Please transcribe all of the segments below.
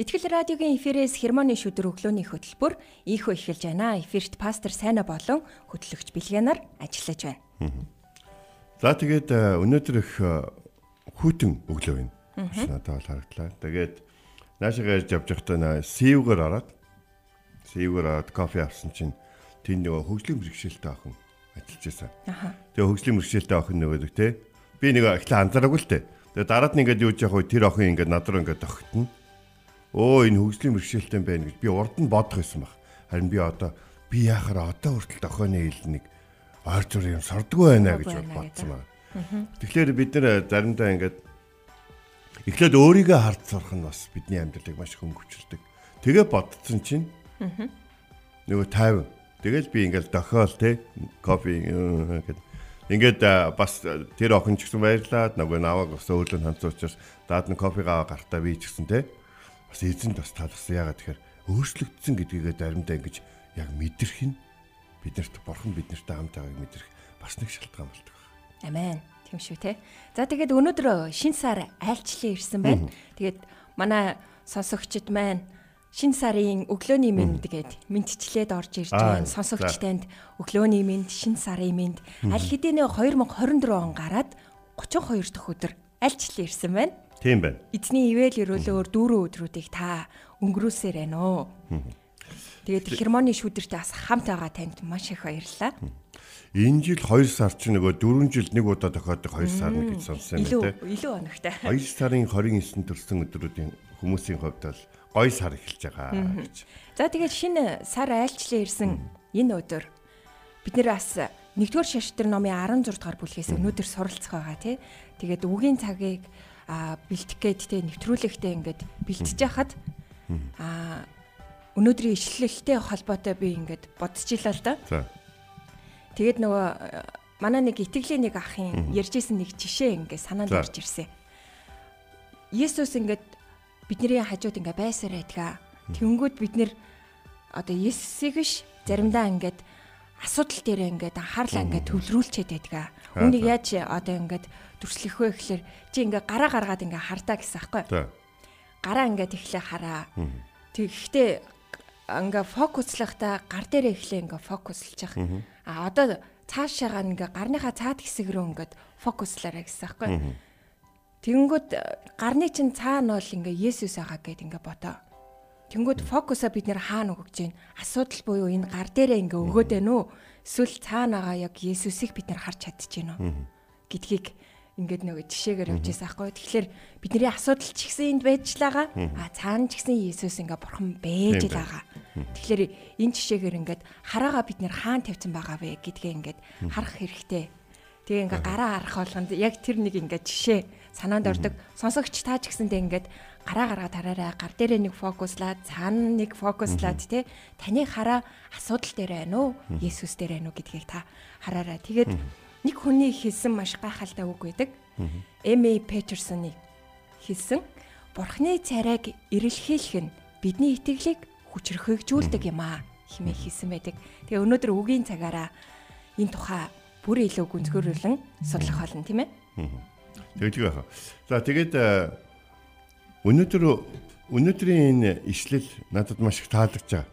Итгэл радиогийн эфирээс хермоны шүдэр өглөөний хөтөлбөр ийхөө эхэлж байна. Эфирт пастор Сайна болон хөтлөгч Билгэнаар ажиллаж байна. За тэгээд э, өнөөдөр их э, хүйтэн өглөө байна. Надад бол харагдлаа. Тэгээд наашаа ярьж явж байхдаа наа сивгээр ороод сивгээр ороод кофе авсан чинь тэнд нөгөө хөгжлийн бэрхшээлтэй охин ажиллаж байсан. Тэгээ хөгжлийн бэрхшээлтэй охин нөгөө те би нэг ихлэ анзаараагүй л те. Тэгээ дараад нь ингээд юу ч яг хөө тэр охин ингээд над руу ингээд тогтно. Өө энэ хөгжлийн бэрхшээлтэй байна гэж би урд нь бодох байсан баг. Харин би одоо би яхаар одоо хүртэл охины ил нэг ойр зүр юм сордгоо байна гэж бодсон байна. Тэгэхээр бид нэр заримдаа ингээд эхлээд өөрийгөө хард сурах нь бас бидний амьдралыг маш хөнгөвчлөдөг. Тэгээ бодсон чинь нөгөө 50. Тэгэл би ингээл дохиол те кофе гэдэг Ингээд бас тэр охин ч гэсэн баярлаад нөгөө наваг бас өөлөнд ханцуучаас даад нь кофегаа гартаа би ч гэсэн те бас эзэнд бас таларсан ягаад тэгэхээр өөрчлөгдсөн гэдгийгээ заримдаа ингэж яг мэдрэх нь биднэрт бурхан биднэртэй хамт байгааг мэдрэх бас нэг шалтгаан болдог. Амен. Тийм шүү те. За тэгээд өнөөдөр шин сар айлчлан ирсэн байна. Тэгээд манай сонсогчд маань шин сарын өглөөний мэнд гээд мэдчлээд орж ирж байна. Сонсогч танд өглөөний мэнд, шин сарын мэнд аль хэдийнэ 2024 он гараад 32 дахь өдөр альчлан ирсэн байна. Тийм байна. Эзний ивэл өрөөлөөр дүүрэн өдрүүдийг та өнгөрөөсөр байна уу? Тэгээд хермоны шүүдэртээ бас хамт байгаа танд маш их баярлалаа. Энэ жил 2 сар чинь нөгөө 4 жил нэг удаа тохиодог 2 сар нэг гэж сонсон юм байна тийм. Илүү өнөгтэй. 2 сарын 29-нд төрсэн өдрүүдийн хүмүүсийн хувьд бол гоё сар эхэлж байгаа гэж. За тэгээд шинэ сар айлчлан ирсэн энэ өдөр бид нэр бас нэгдүгээр шаштар номын 16 дугаар бүлгээс өнөөдөр суралцах байгаа тий. Тэгээд үгийн цагийг бэлтгэх гээд тий нэвтрүүлэгтээ ингээд бэлтэж яхад аа өнөөдрийн ишлэлтэй холбоотой би ингээд бодчихлаа л да. Тэгээд нөгөө манай нэг итгэлийн нэг ахын ярьжсэн нэг жишээ ингээд санаанд орж ирсэн. Есүс ингээд бидний хажууд ингээ байсаар байдгаа. Тэнгүүд бид нэр одоо Есүсийг биш заримдаа ингээд асуудал дээр ингээд анхаарлаа ингээд төвлөрүүлчихэд байдгаа. Үнийг яаж одоо ингээд төрслөх вэ гэхэлэр чи ингээ гараа гаргаад ингээ хардаа гэсэн аахгүй. Гараа ингээд эхлээ хараа. Тэгэхдээ ингээ фокуслахтаа гар дээрээ эхлээ ингээ фокуслж явах. А одоо цаашаагаа ингээ гарныхаа цаад хэсэг рүү ингээд фокуслаарай гэсэн аахгүй. Тэнгүүд гарны чин цаана бол ингээ Есүс байгаа гэд ингээ бодоо. Тэнгүүд фокусаа бид нэр хаана өгч जैन асуудал буюу энэ гар дээрээ ингээ өгөөд байна уу? Эсвэл цаана байгаа яг Есүсийг бид нэр харж чадчихэв нөө гэдгийг ингээд нөгөө жишээгээр явж байсан аахгүй. Тэгэхээр бидний асуудал ч ихсэн энд байжлаагаа. А цаана ч гэсэн Есүс ингээ бурхан бэж л байгаа. Тэгэхээр энэ жишээгээр ингээд хараагаа бид нэр хаана тавьсан байгаа вэ гэдгээ ингээд харах хэрэгтэй. Тэгээ ингээ гараа харах болгонд яг тэр нэг ингээ жишээ санаанд ордог. Сонсогч таа ч гэсэндээ ингээд гараа гараа тараарай. Гар дээрээ нэг фокуслаад, цаана нэг фокуслаад тий таны хараа асуудал дээр байна уу? Есүс дээр байна уу гэдгийг та хараарай. Тэгээд нэг хүний хэлсэн маш гайхалтай үг байдаг. Эми Петерсоны хэлсэн Бурхны царайг эрэлхийлэх нь бидний итгэлийг хүчрхэгжүүлдэг юм аа хэмээн хэлсэн байдаг. Тэгээ өнөөдөр үгийн цагаараа энэ тухай бүр илүү гүнзгийрүүлэн судлах болно тийм ээ. Тэгдэг байхаа. За тэгээд э, өнөөдөр өнөөдрийн энэ ишлэл надад маш их таалагдж байгаа.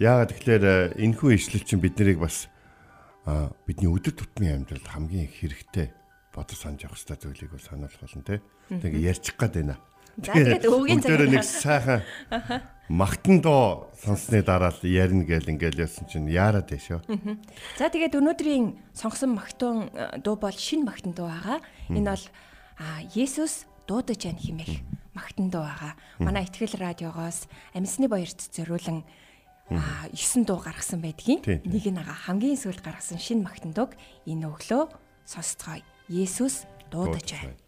Яагаад тэгэхээр э, энэхүү ишлэл чинь бид нарыг бас бидний өдөр тутмын амьдралд хамгийн их хэрэгтэй бодож санаж явах хэрэгтэй зүйлийг бол сануулах болно те. Тэгээ ярьчих гад байна. Тэгээд өвгийн цагаар нэг сайхан магтан доо сонссны дараа л ярина гэл ингээл яасан чинь яарад шүү. За тэгээд өнөөдрийн сонгосон магтун э, дуу бол шин магтан дуу байгаа. Энэ бол Есүс дуудаж ян химэх магтан дуу байгаа. Манай ихтгэл радиогоос амьсны баярт зориулан 9 дуу гаргасан байдгийн. Нэг нь хамгийн сүүлд гаргасан шин магтан дууг энэ өглөө сонсцгоё. Есүс дуудаж байна.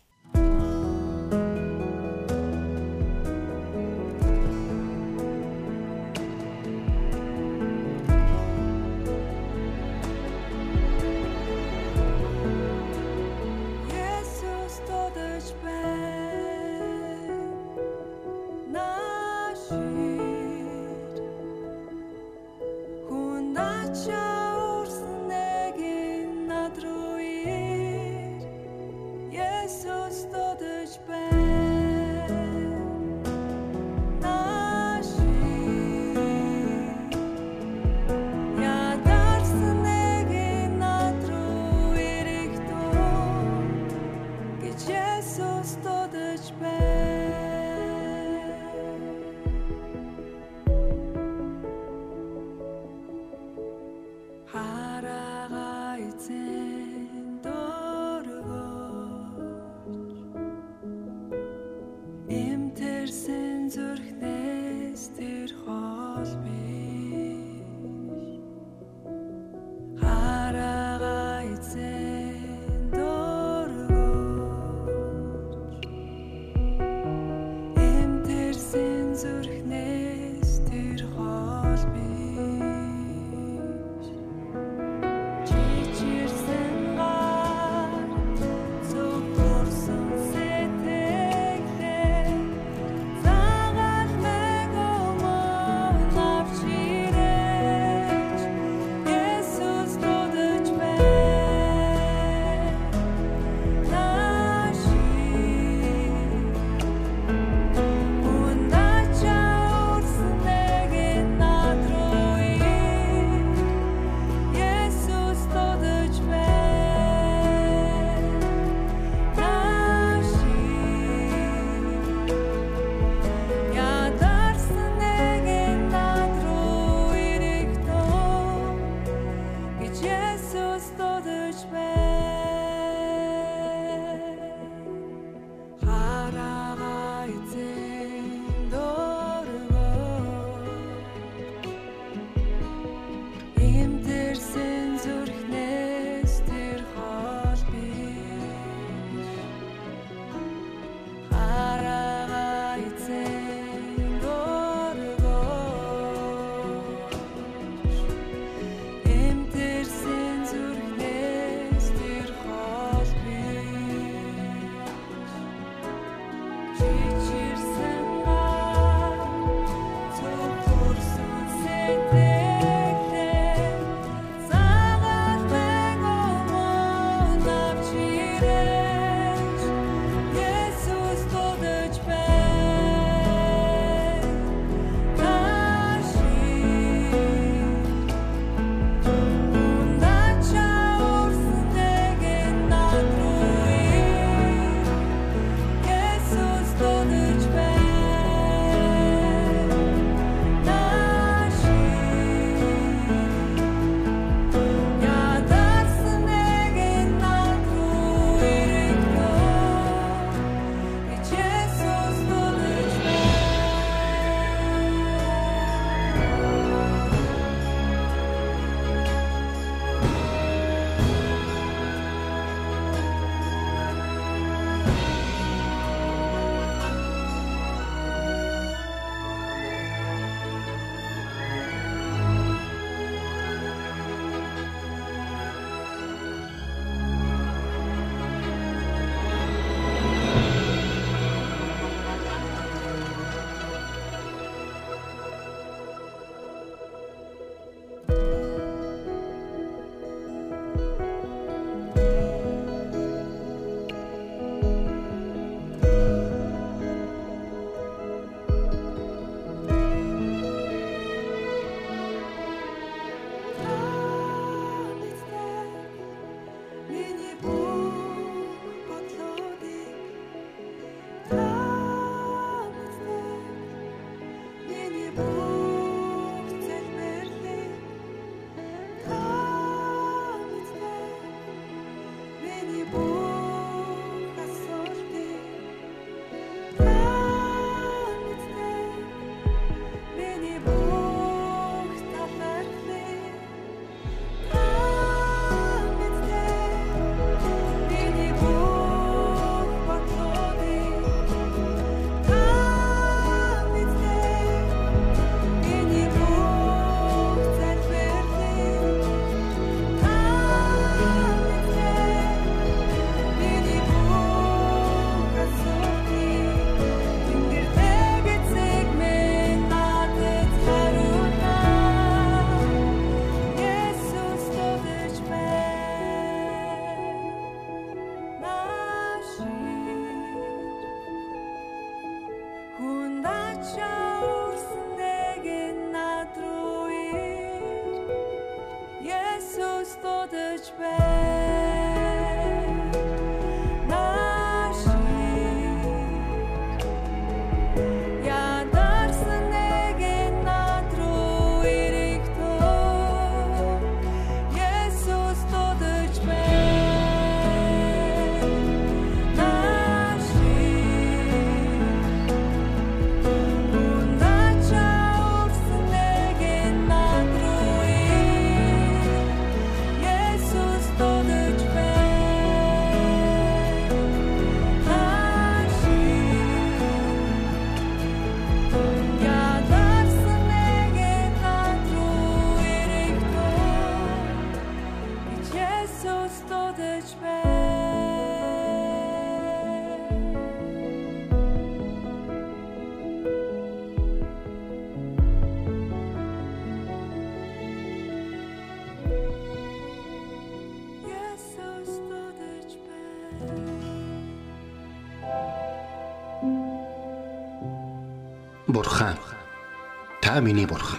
Та миний бурхан.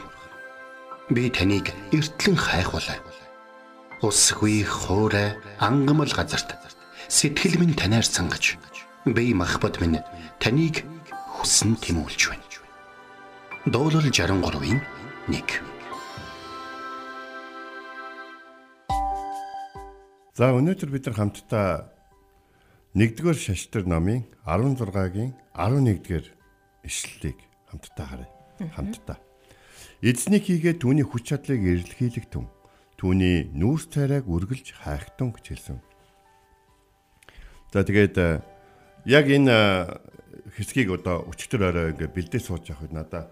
Би таныг эртлэн хайхвалаа. Усгүй хоорой ангамл газарт сэтгэл минь танаар сангаж би махбат минь таныг хүсн тэмүүлж байна. Дуурал 63-ийн 1 За өнөөдөр бид нар хамтдаа 1-р шаштар номын 16-гийн 11-р ишлэлийг хамтдаа харъя. Хамтдаа. Эзнийг хийгээд түүний хүч чадлыг эрэлхийлэх түн. Түүний нүүрс царайг үргэлж хайхтун гэж хэлсэн. За тэгээд э, яг энэ э, хэсгийг одоо өчтөр орой ингээ бэлдээ сууж явахад надаа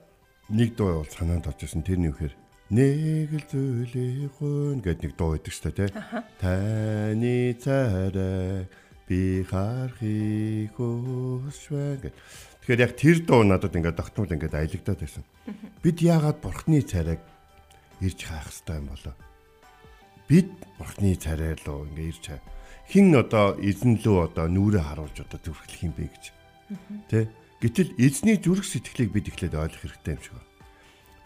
нэг дуу бол санаанд орж ирсэн. Тэр нь юу гэхээр нэг л зүйлийг гон гэд нэг дуу байдаг шүү дээ. Таны царай би харахыг хүсвэ гэд. Тэгэхээр яг тэр дуу надад ингээд тогтмол ингээд аялагдаад байсан. Бид яагаад бурхны царайг ирж хаах хэрэгтэй юм болоо? Бид бурхны царай руу ингээд ирж хаа. Хин одоо эзэн лөө одоо нүрээ харуулж одоо зүрхлэх юм бэ гэж. Тэ? Гэтэл эзний зүрх сэтгэлийг бид эхлээд ойлгох хэрэгтэй юм шиг байна.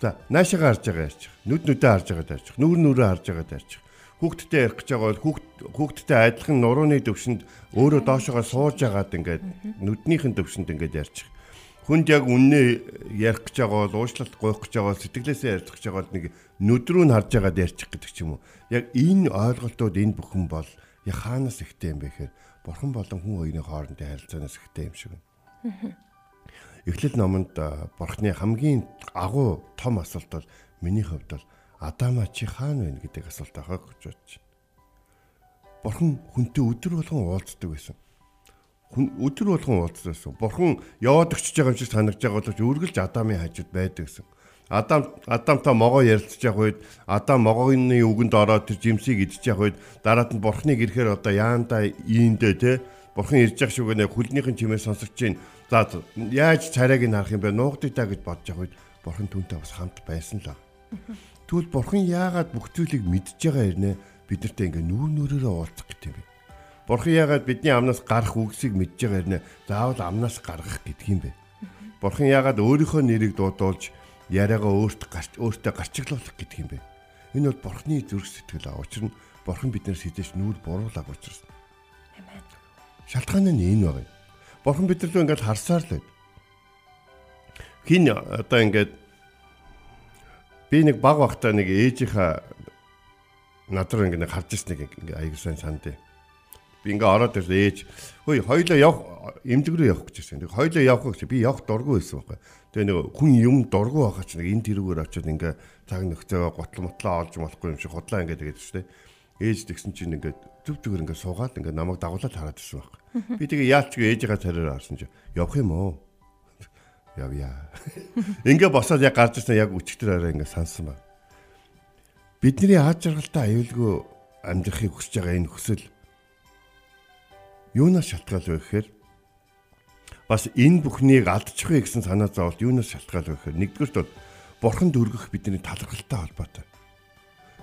За, наашаага харж байгаа ярьчих. Нүд нүдээ харж байгаа ярьчих. Нүур нүрээ харж байгаа ярьчих хүүхдтэй ярих гэж байгаа бол хүүхд хүүхдтэй адилхан нурууны төвшөнд өөрөө доошогоо сууж агаад ингээд нүднийхэн төвшөнд ингээд ярьчих. Хүнд яг үннээ ярих гэж байгаа бол уушлалт гойх гэж байгаа бол сэтгэлээсээ ярьж гэж байгаа бол нэг нүд рүү нь харж агаад ярьчих гэдэг ч юм уу. Яг энэ ойлголтууд энэ бүхэн бол яг хаанаас ихтэй юм бэ гэхээр бурхан болон хүн хоёрын хоорондын харилцаанаас ихтэй юм шиг байна. Эхлэл номонд бурхны хамгийн агуу том асуулт бол миний хувьд бол Адама чи хаана байна гэдэг асуулт ахаа гэж бодож байна. Бурхан хүнтэй өдөр болгон уулздаг байсан. Хүн өдөр болгон уулзсан. Бурхан яваад очиж байгаа юм шиг санагдаж байгаа боловч үргэлж Адамын хажууд байдаг гэсэн. Адам Адамтай могоо ярилцж явах үед Адам могооны үгэнд ороод тэр жимсийг идчих явах үед дараад нь Бурханыг ирэхээр одоо яандаа ийндээ те Бурхан ирж явах шүүгэнэ хүлнийхэн чимээ сонсогч чинь за яаж царайг нь харах юм бэ нуугдъя та гэж бодож явах үед Бурхан түүнтэй бас хамт байсан л. Тэгвэл бурхан яагаад бүх зүйлийг мэдж байгаа хэрнээ бид нартай ингээ нүүр нүрээрээ уулзах гэдэг юм бэ? Бурхан яагаад бидний амнаас гарах үгсийг мэдж байгаа хэрнээ заавал амнаас гаргах гэдэг юм бэ? Бурхан яагаад өөрийнхөө нэрийг дуудуулж яриагаа өөрт гарч өөртөө гарчиглуулах гэдэг юм бэ? Энэ бол бурхны зүрх сэтгэл аа. Учир нь бурхан биднээс хідэж нүүр буруулаг учраас. Амен. Шалтгаан нь энэ байна. Бурхан бидэрлөө ингээд харсаар л байд. Хин одоо ингээд би нэг баг бахта нэг ээжийнхаа надруу ингэ харж ирснийг ингээ аяг сайн санд. Би ингээ ороод ирсэн ээж хөөе хоёлоо явах эмдэг рүү явах гэж ирсэн. Хоёлоо явах гэж би явах дургүй байсан байхгүй. Тэгээ нэг хүн юм дургүй байхаа ч нэг энэ тэрүүгээр очиод ингээ цаг нөхцөө готл мотлоо олж болохгүй юм шиг худлаа ингээ тэгээд шүү дээ. Ээж тэгсэн чинь ингээ зүв зүгээр ингээ суугаад ингээ намайг дагуулаад хараад ирсэн байхгүй. Би тэгээ яалч ээжийнхаа цараар харсан чинь явах юм уу? Явъя. Ингээ босоод яг гарч ирсэн яг өчтөр арай ингээ сансан ба. Бидний аад жаргалтай аюулгүй амьдрахыг хүсэж байгаа энэ хүсэл юунаас шалтгаалж вэ гэхээр бас энэ бүхнийг алдчихвэ гэсэн санаа зовлт юунаас шалтгаалж вэ гэхээр нэгдүгürt бол бурханд өргөх бидний талархалтай холбоотой.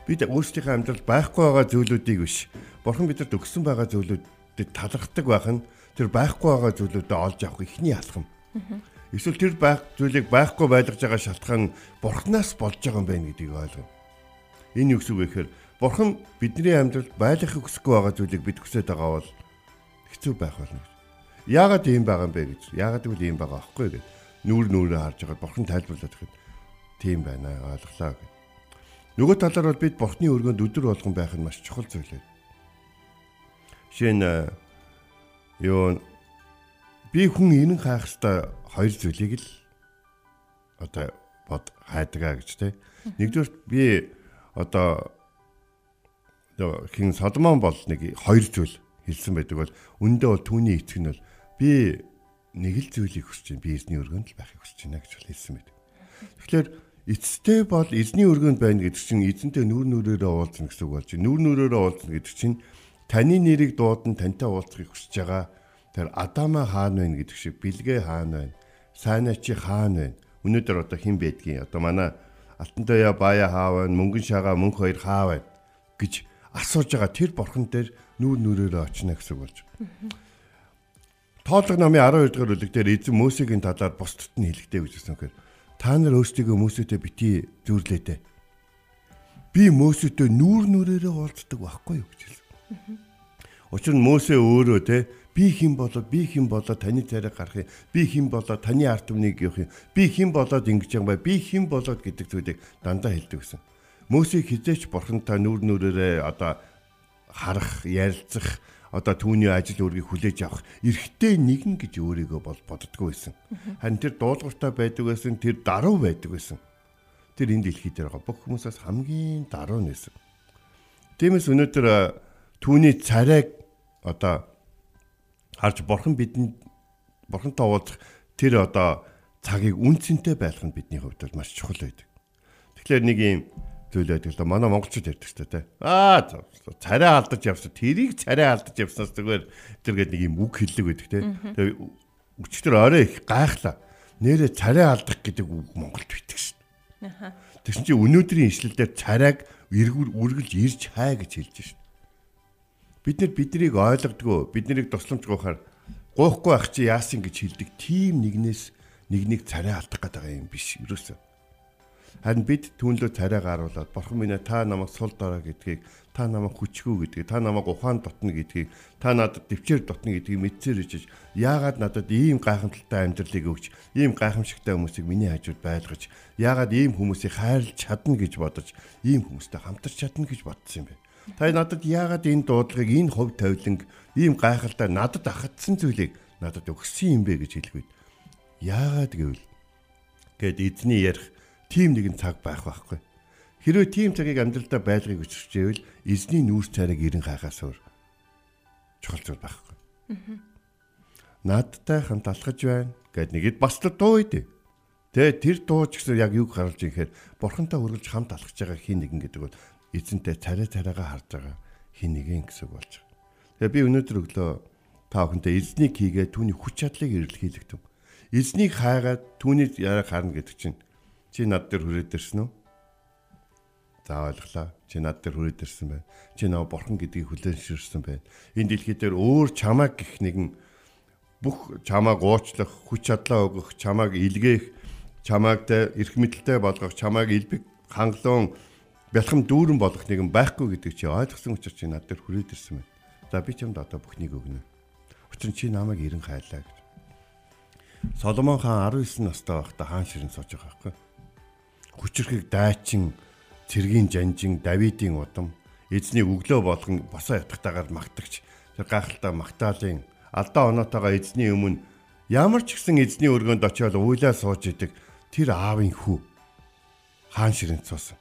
Бид өөрсдийнхөө амьдралд байхгүй байгаа зүйлүүдийг биш бурхан бидэнд өгсөн байгаа зүйлүүдэд талархдаг байх нь тэр байхгүй байгаа зүйлүүдэд олж авах ихний алхам. Эсвэл тэр байх зүйлийг байхгүй байлгаж байгаа шалтгаан бурхнаас болж байгаа юм байна гэдгийг ойлгоно. Энэ юу гэсэн үг вэ гэхээр Бурхан бидний амьдралд байлгахыг хүсэхгүй байгаа зүйлийг бид хүсэж байгаа бол хэцүү байх болно. Яагаад ийм байгаа юм бэ гэж. Яагаад гэвэл ийм байгаа аахгүй гэж. Нүүр нүүрээ харж байгаа бурхан тайлбарлаад ихэд тийм байна ойлголоо гэж. Нөгөө талаар бол бид бурхны өргөнд өдөр болгон байх нь маш чухал зүйл ээ. Жишээ нь юу би хүн энэн хайх хэвээр хоёр зүйлийг л одоо бод хайдагаа гэж те. Нэгдүгээр би одоо хин Содомон бол нэг хоёр зүйл хэлсэн байдаг бол үндэ бол түүний эцэг нь бол би нэг л зүйлийг хүсэж байна. Би эзний өргөнд л байхыг хүсэж байна гэж хэлсэн байдаг. Тэгэхээр эцтэй бол эзний өргөнд байна гэдэг чинь эзэнтэй нүүр нүрээрээ уулзна гэсэн үг болж байна. Нүүр нүрээрээ уулзна гэдэг чинь таны нэрийг дуудан тантай уулзахыг хүсэж байгаа тэр Адама хаана байна гэдэг шиг бэлгээ хаана байна? Сайнаа чи хаана байна? Өнөөдөр одоо хэн байдгийг одоо манай Алтантаяа Бая хаав байна? Мөнгөн шагаа мөнх хоёр хаав байна гэж асууж байгаа тэр бурхан дээр нүүр нүрээрээ очно гэсэн болж. Тоолго номын 12 дугаар бүлэг дээр эзэн Мөсегийн талаар бусдад нь хэлэхдээ хэлсэн хэрэг та нар өөрсдөө Мөсөдөө бити зүрлээдэ. Би Мөсөдөө нүүр нүрээрээ уулздаг байхгүй юу гэж хэлсэн. Учир нь Мөсө өөрөө те би хэн болоод би хэн болоод таны царайг гарах юм би хэн болоод таны арт түмнийг явах юм би хэн болоод ингэж байгаа бай би хэн болоод гэдэг зүйлийг дандаа хэлдэг гэсэн. Мөсийг хизээч бурхантай нүүр нүрээрээ одоо харах, ярилцах, одоо түүний ажил үргийг хүлээж авах эрэгтэй нэгэн гэж өөрийгөө бол боддгоо байсан. Харин тэр дуулууртай байдаг байсан, тэр даруй байдаг байсан. Тэр энэ дэлхий дээр байгаа бүх хүмүүсээс хамгийн даруй нэсэн. Тиймээс өнөөдөр түүний царайг одоо харж бурхан бидэнд бурхантай уулзах тэр одоо цагийг үнцэнтэй байлгах нь бидний хувьд бол маш чухал байдаг. Тэгэхээр нэг юм зүйл байдаг л да манай монголчууд ярьдаг ч тэ. Аа царай алдаж явсан. Тэрийг царай алдаж явснаас зүгээр тэргээд нэг юм үг хэллэг байдаг тэ. Тэгээ өчтөр орой их гайхлаа. Нэрэ царай алдах гэдэг үг Монголд битгсэн шүү дээ. Тэгсэн чинь өнөөдрийн ишлэлдэр царайг эргүүр үргэлж ирж хай гэж хэлж шүү дээ. Бид нар биднийг ойлгодгоо, биднийг тусламж гоохаар гоохгүй ах чи яасан гэж хэлдэг. Тим нэгнээс нэг нэг царай алдах гэдэг юм биш. Ерөөсөө Харин бид түүнлөө царайгаа харуулад бурхан минь та намайг сул дорой гэдгийг та намайг хүчгүй гэдгийг та намайг ухаан дотно гэдгийг та надад төвчээр дотно гэдгийг мэдсээр ичиж яагаад надад ийм гайхамшигтай амьдралыг өгч ийм гайхамшигтай хүмүүсийг миний хажууд байлгаж яагаад ийм хүмүүсийг хайрлаж чадна гэж бодож ийм хүмүүстэй хамтарч чадна гэж бодсон юм бэ та надад яагаад энэ дуудлагыг энэ хөв тавиланг ийм гайхалтай надад ахадсан зүйлийг надад өгсөн юм бэ гэж хэлэхэд яагаад гэвэл гэд эзний ярих тийм нэгэн цаг байх байхгүй. Хэрвээ тийм цагийг амьдралдаа байлгахыг хүсчихвэл эзний нүүрс царайг ирэн хайхаас өөр чухал зүйл байхгүй. Наадтай хамт алхаж байна гэд нэгэд бас л дуу идэв. Тэгээ тэр дуу ч гэсэн яг юг харуулж ихээр бурхантай үргэлж хамт алхаж байгаа хин нэгэн гэдэг бол эзэнтэй царай царайгаа харж байгаа хин нэгэн гэсэн болж байгаа. Тэгээ би өнөөдөр өглөө та бүхэнтэй эзнийг хийгээ түүний хүч чадлыг эрэлхийлэгдэв. Эзнийг хайгаад түүний яраг харна гэдэг чинь Чи над дээр хүрээд ирсэн үү? За ойлголоо. Чи над дээр хүрээд ирсэн байна. Чи нөө бурхан гэдгийг хүлээн ширсэн байна. Энэ дэлхий дээр өөр чамааг гих нэгэн бүх чамааг уучлах, хүч чадлаа өгөх, чамааг илгээх, чамааг эрх мэдэлтэй болгох, чамааг илбэг хангалуун бэлхэм дүүрэн болгох нэгэн байхгүй гэдэг чи ойлгосон учраас чи над дээр хүрээд ирсэн байна. За би чамд одоо бүхнийг өгнө. Учир нь чи намайг эрен хайлаа гэж. Соломон хаан 19 настай байхдаа хаан ширэн сууж байгаа байхгүй хүчрхэг дайчин цэргийн жанжин Давидын удам эзний өглөө болгон босоо ятгатаагаар магтагч тэр гайхалтай магтаалын алдаа оноотойгоо эзний өмнө ямар ч гэсэн эзний өргөнд очиод уйлаа сууж идэг тэр аавын хүү хаан ширэнт суусан.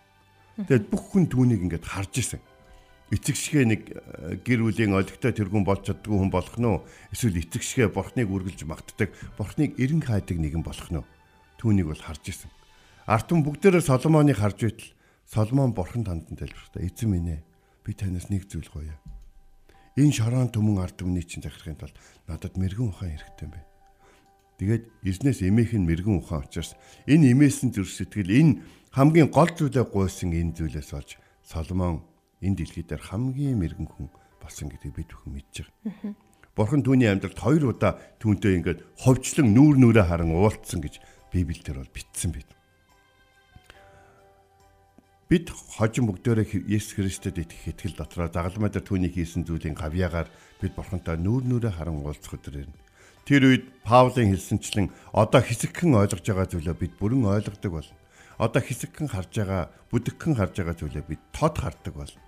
Тэгэд бүх хүн түүнийг ингээд харж исэн. Эцэг шигээ нэг э, гэр бүлийн олигтой тэргүүн болж чаддгүй хүн болох нь? Эсвэл эцэг шигээ бурхныг үргэлж магтдаг, бурхныг эрен хайдаг нэгэн болох нь? Түүнийг бол харж исэн. Арт түмэн бүгдээрээ Соломоныг харж байтал Соломон бурхан тандан тайлбарлаа. Эзэн минь ээ би танаас нэг зүйл гуйя. Энэ шорон түмэн арт түмний чинь захирахын тулд надад мэрэгэн ухаан хэрэгтэй юм байна. Тэгээд эзнээс эмээх нь мэрэгэн ухаан учраас энэ эмээсэн зүрх сэтгэл энэ хамгийн гол зүйлээ гуйсан энэ зүйлээс олж Соломон энэ дэлхий дээр хамгийн мэрэгэн хүн болсон гэдгийг бид бүхэн мэдж байгаа. Бурхан түүний амьдралд хоёр удаа түүнтэй ингээд ховчлон нүүр нүрээ харан уулцсан гэж Библиэлд бол бичсэн байт. бид хожим бүгдээрээ Есүс Христэд итгэх итгэл дотроо загалмай дээр түүний хийсэн зүйлийн гавьяагаар бид бурхантай нүүр нүрэ харан уулзах өдөр ирнэ. Тэр үед Паулын хэлсэнчлэн одоо хэсэгхэн ойлгож байгаа зүйлөө бид бүрэн ойлгодог болно. Одоо хэсэгхэн харж байгаа, бүдэгхэн харж байгаа зүйлөө бид тод хардаг болно.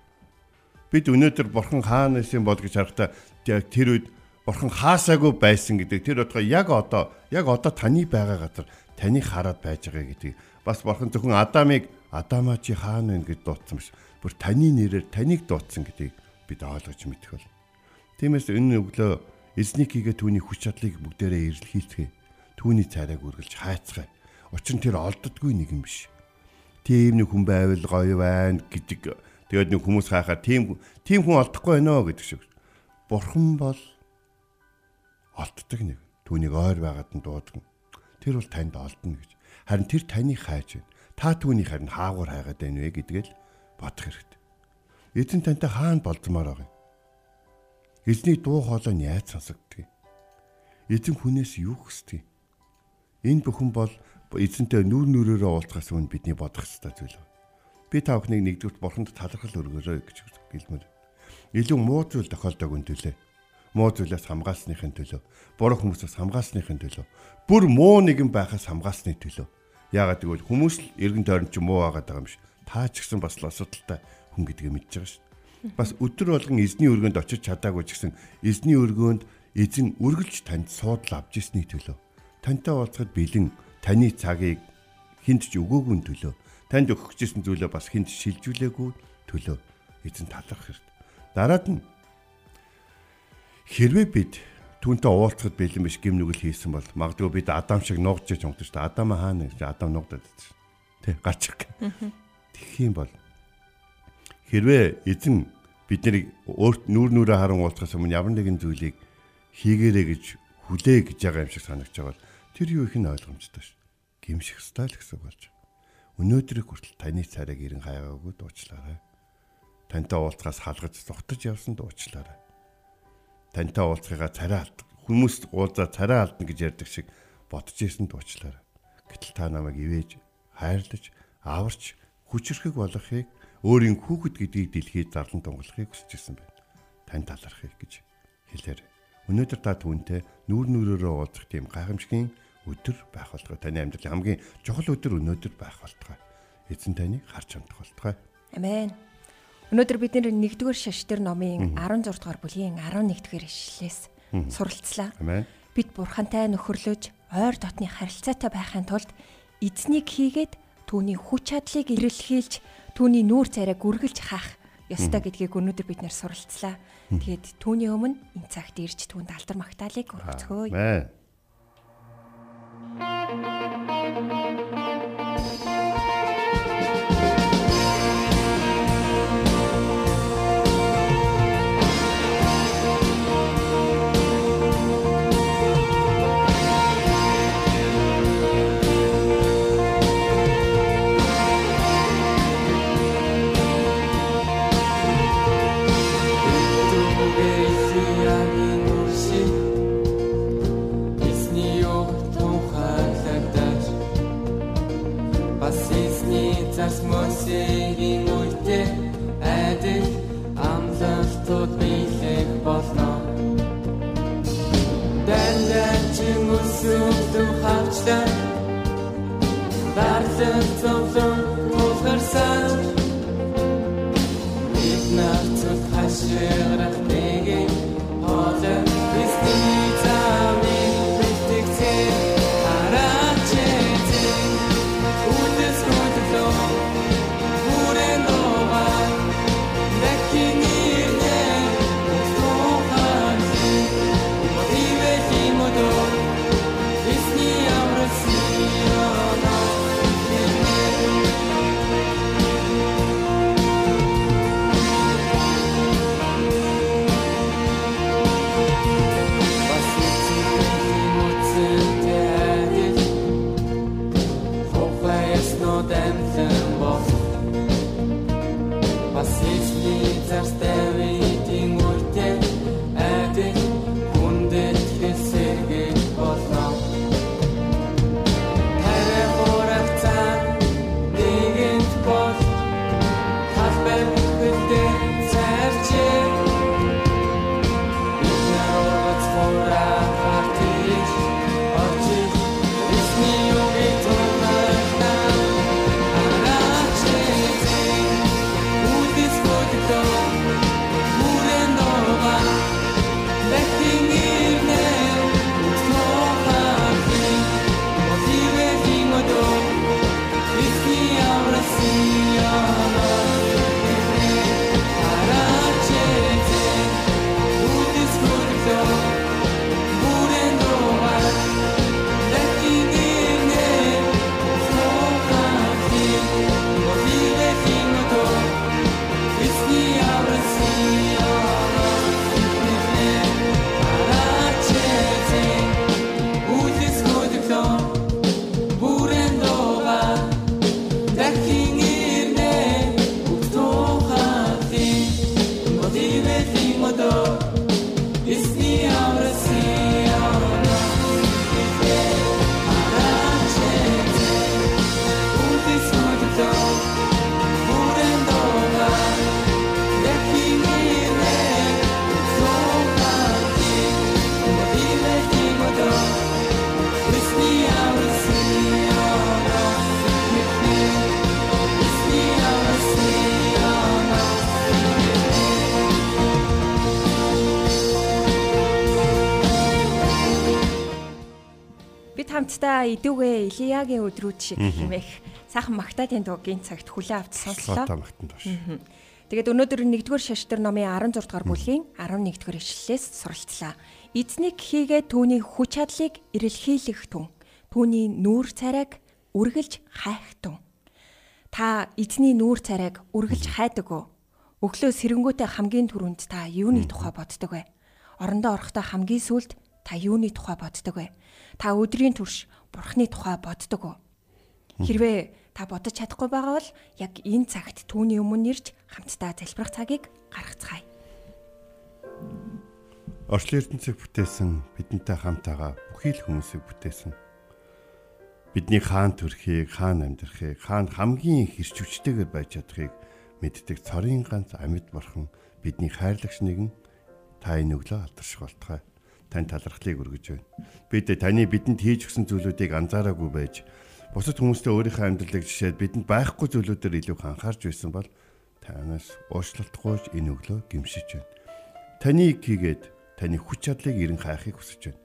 Бид өнөөдөр бурхан хаана исэн бол гэж харахтаа тэр үед бурхан хаасаагүй байсан гэдэг тэр утгаа яг одоо яг одоо таны байгаа газар таны хараад байж байгаа гэдэг бас бурхан зөвхөн Адамыг Адамаа чи хаана вэ гэж дуудсан биш. Бүр таны нэрээр таныг дуудсан гэдгийг бид ойлгож мэдэх бол. Тиймээс энэ өглөө эзнийг хийгээ түүний хүч чадлыг бүгдээрээ эрэлхийлцгээе. Түүний царайг үргэлж хайцгаая. Учир нь тэр олддгүй нэг юм биш. Тийм нэг хүн байвал гоё байна гэдэг тэгээд нэг хүмүүс хаахаар тийм тийм хүн олдохгүй байна гэдэг шиг. Бурхан бол олддог нэг. Түүнийг ойр байгаад нь дуудаг. Тэр бол танд олдно гэж. Харин тэр таныг хайж байна. Та түүний харин хаагур хайгаад байна вэ гэдгээл бодох хэрэгтэй. Эзэн тантай хаана болдмоор байгаа юм? Эзний дуу хоолой нь яаж сонсогдгийг? Эзэн хүнээс юу хүсдэг? Энэ бүхэн бол эзэнтэй нүүр нүрээрээ уулзахаас өмнө бидний бодох ёстой зүйл байна. Би та бүхнийг нэгдүгürt бурханд талархал өргөөрэй гэж гэлмээр. Илүү муу зүйл тохиолдог өнтөлөө. Муу зүйлээс хамгаалсныхын төлөө, буруу хүмүүсээс хамгаалсныхын төлөө, бүр муу нэгэн байхаас хамгаалсны төлөө Яагаад гэвэл хүмүүс л эргэн тойрон ч муу байгаад байгаа юм шиг. Та ч гэсэн бас л асуудалтай хүн гэдгийг мэдж байгаа шүү дээ. Бас өдөр болгон эзний өргөнд очиж чадаагүй ч гэсэн эзний өргөнд эзэн үргэлж танд суудл авч ирсний төлөө. Тантай уулзахад бэлэн таны цагийг хинт ч өгөөгүй төлөө. Танд өгөх гэсэн зүйлөө бас хинт шилжүүлээгүй төлөө эзэн талархах хэрэгтэй. Дараад нь хэрвээ бид түүнтэй уулзахад бэлэн биш гим нүгэл хийсэн бол магадгүй бид Адам шиг нуугч гэж унтаж та Адам хаана гэж Адам нуугдаад байсан. Тэ гарч ирэх. Тэгэх юм бол хэрвээ эзэн биднийг өөрт нүүр нүрээ харан уулзахаас өмнө ямар нэгэн зүйлийг хийгээрэй гэж хүлээ гэж байгаа юм шиг санагч байгаа бол тэр юу их нь ойлгомжтой ш. Гимших стайл гэсэн болж. Өнөөдрийг хүртэл таны царайг ирэн хайгаагүй дуучлаарай. Тантай уулзахаас халгаж зогтож явсан дуучлаарай тантай уулзахыгаа царай алд. Хүмүүс уулзаа царай алдна гэж ярьдаг шиг бодож исэн дуучлаарай. Гэтэл та намайг ивэж, хайрлаж, аварч, хүчрхэг болгохыг өөрийн хүүхэд гэдгийг дэлхийд зарлан тунгалахыг хүсэж исэн байна. Тань талархыг гэж хэлээр. Өнөөдөр та түүнтэй нүүр нүрээрээ уулзах тийм гайхамшигын өдөр байх болтугай. Таны амьдралын хамгийн чухал өдөр өнөөдөр байх болтугай. Эзэн таныг харж амтах болтугай. Амен. Өнөөдөр бид нэр 1-р шаштар номын 16 дугаар бүлгийн 11 дэх ишлэлээс суралцлаа. Бид бурхантай нөхөрлөж ойр дотны харилцаатай байхын тулд эзнийг хийгээд түүний хүч чадлыг ирэлхийлж түүний нүүр царайг үргэлж хаах ёстой гэдгийг өнөөдөр бид нэр суралцлаа. Тэгээд түүний өмнө энэ цагт ирж түүнд алдар магтаалык өргөцгөөе. Амен. Yeah. Идүүгээ Илиягийн өдрүүд шиг хэмээх сайхан магтаатын дуугийн цагт хүлээ авч сонслоо. Лота магтанд баш. Тэгээд өнөөдөр 1-р шаштар номын 16 дугаар бүлгийн 11-р ишлэлээс суралцлаа. Эзнийг хийгээ түүний хүч чадлыг эрэлхийлэх түн. Түүний нүүр царайг үргэлж хайх түн. Та эзний нүүр царайг үргэлж хайдаг уу? Өглөө сэрэнгүүтээ хамгийн түрүүнд та юуны тухай боддог вэ? Орондоо орохдоо хамгийн сүүлд та юуны тухай боддог вэ? Та өдрийн турш бурхны тухай боддог уу? Хэрвээ та бодож чадахгүй байгаа бол яг энэ цагт түүний өмнө ирж хамтдаа залбирах цагийг гаргацгаая. Орчлын ертөнцийг бүтээсэн бидэнтэй хамтаага бүхий л хүмүүсийг бүтээсэн. Бидний хаан төрхийг, хаан амьдрахыг, хаан хамгийн хүчтэйгээр байж чадахыг мэддэг цорын ганц амьд бурхан бидний хайрлагч нэгэн та энэ өглөө алдарших болтугай. Тань талархлыг өргөж байна. Бид таны бидэнд хийж өгсөн зүйлүүдийг анзаараагүй байж бусад хүмүүстэй өөрийнхөө амьдралыг жишээд бидэнд байхгүй зүйлүүдээр илүү анхаарч байсан бол танаас уучлалтгүйж энэ өглөө гимшиж байна. Таныг хийгээд таны хүч чадлыг эрен хайхыг хүсэж байна.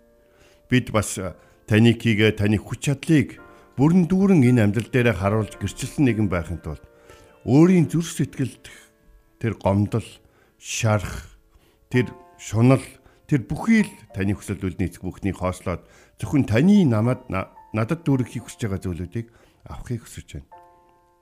Бид бас таны хийгээ таны хүч чадлыг бүрэн дүүрэн энэ амьдрал дээр харуулж гэрчилсэн нэгэн байхын тулд өөрийн зүрх сэтгэлд тэр гомдол, шарах, тэр шунал, тэр бүхий л таны хүсэл үлдний эцэг бүхний хоослоод зөвхөн таны намад надад дүүргэхийг хүсэж байгаа зүйлүүдийг авахыг хүсэж байна.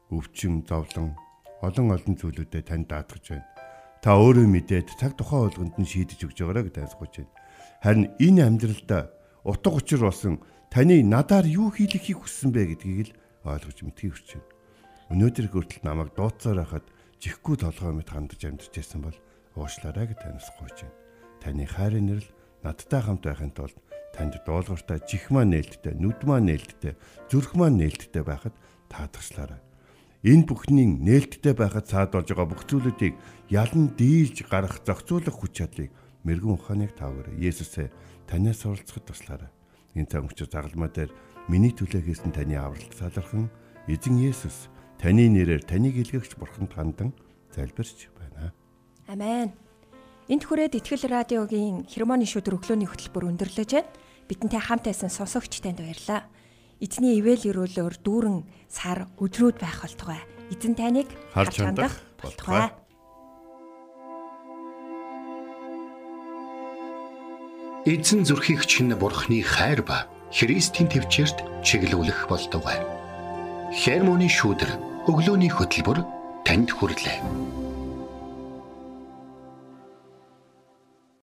Өвчин, зовлон, олон олон зүйлүүдэд тань даатгаж байна Та өөрөө мэдээд цаг тухайн болгонд нь шийдэж өгч байгаараа гэж айсгууж байна. Харин энэ амьдралдаа утга учир болсон таны надаар юу хийлгэхийг хүссэн бэ гэдгийг л ойлгож мэдхийг хүсэж байна. Өнөөдөр хүртэл намайг дууцаар хахад жихгүй толгой мэт хандаж амьдарч байсан бол уушлаарай гэж танаас гуйж байна. Таны хайрын нэрэл надтай хамт байхын тулд танд дуулууртай жих маань нээлттэй, нүд маань нээлттэй, зүрх маань нээлттэй байхад таатгаслаарай. Энэ бүхний нээлттэй байхад цаад болж байгаа бүх зүйлүүдийг ялан дийлж гарах зохицуулах хүч чадлыг мэрэгэн ухааныг таавар. Есүсээ танаас суралцахад туслаарай. Энэ цаг учраас загалмаа дээр миний төлөө хийсэн таны авралт талархан эзэн Есүс таны нэрээр таныг илгээгч бурханд хандан залбирч байна. Амен. Энд хүрээд Итгэл радиогийн хермоны шүдэр өглөөний хөтөлбөр өндөрлөж байна. Бидэнтэй хамт байсан сонсогч танд баярлалаа. Эзний ивэл өрөөлөөр дүүрэн сар өдрүүд байх болтугай. Эзэн таныг харж хандах болтугай. Эзэн зүрхийг чинь бурхны хайр ба Христийн төвчөрт чиглүүлэх болтугай. Хермоны шүүдэр өглөөний хөтөлбөр танд хүрэлээ.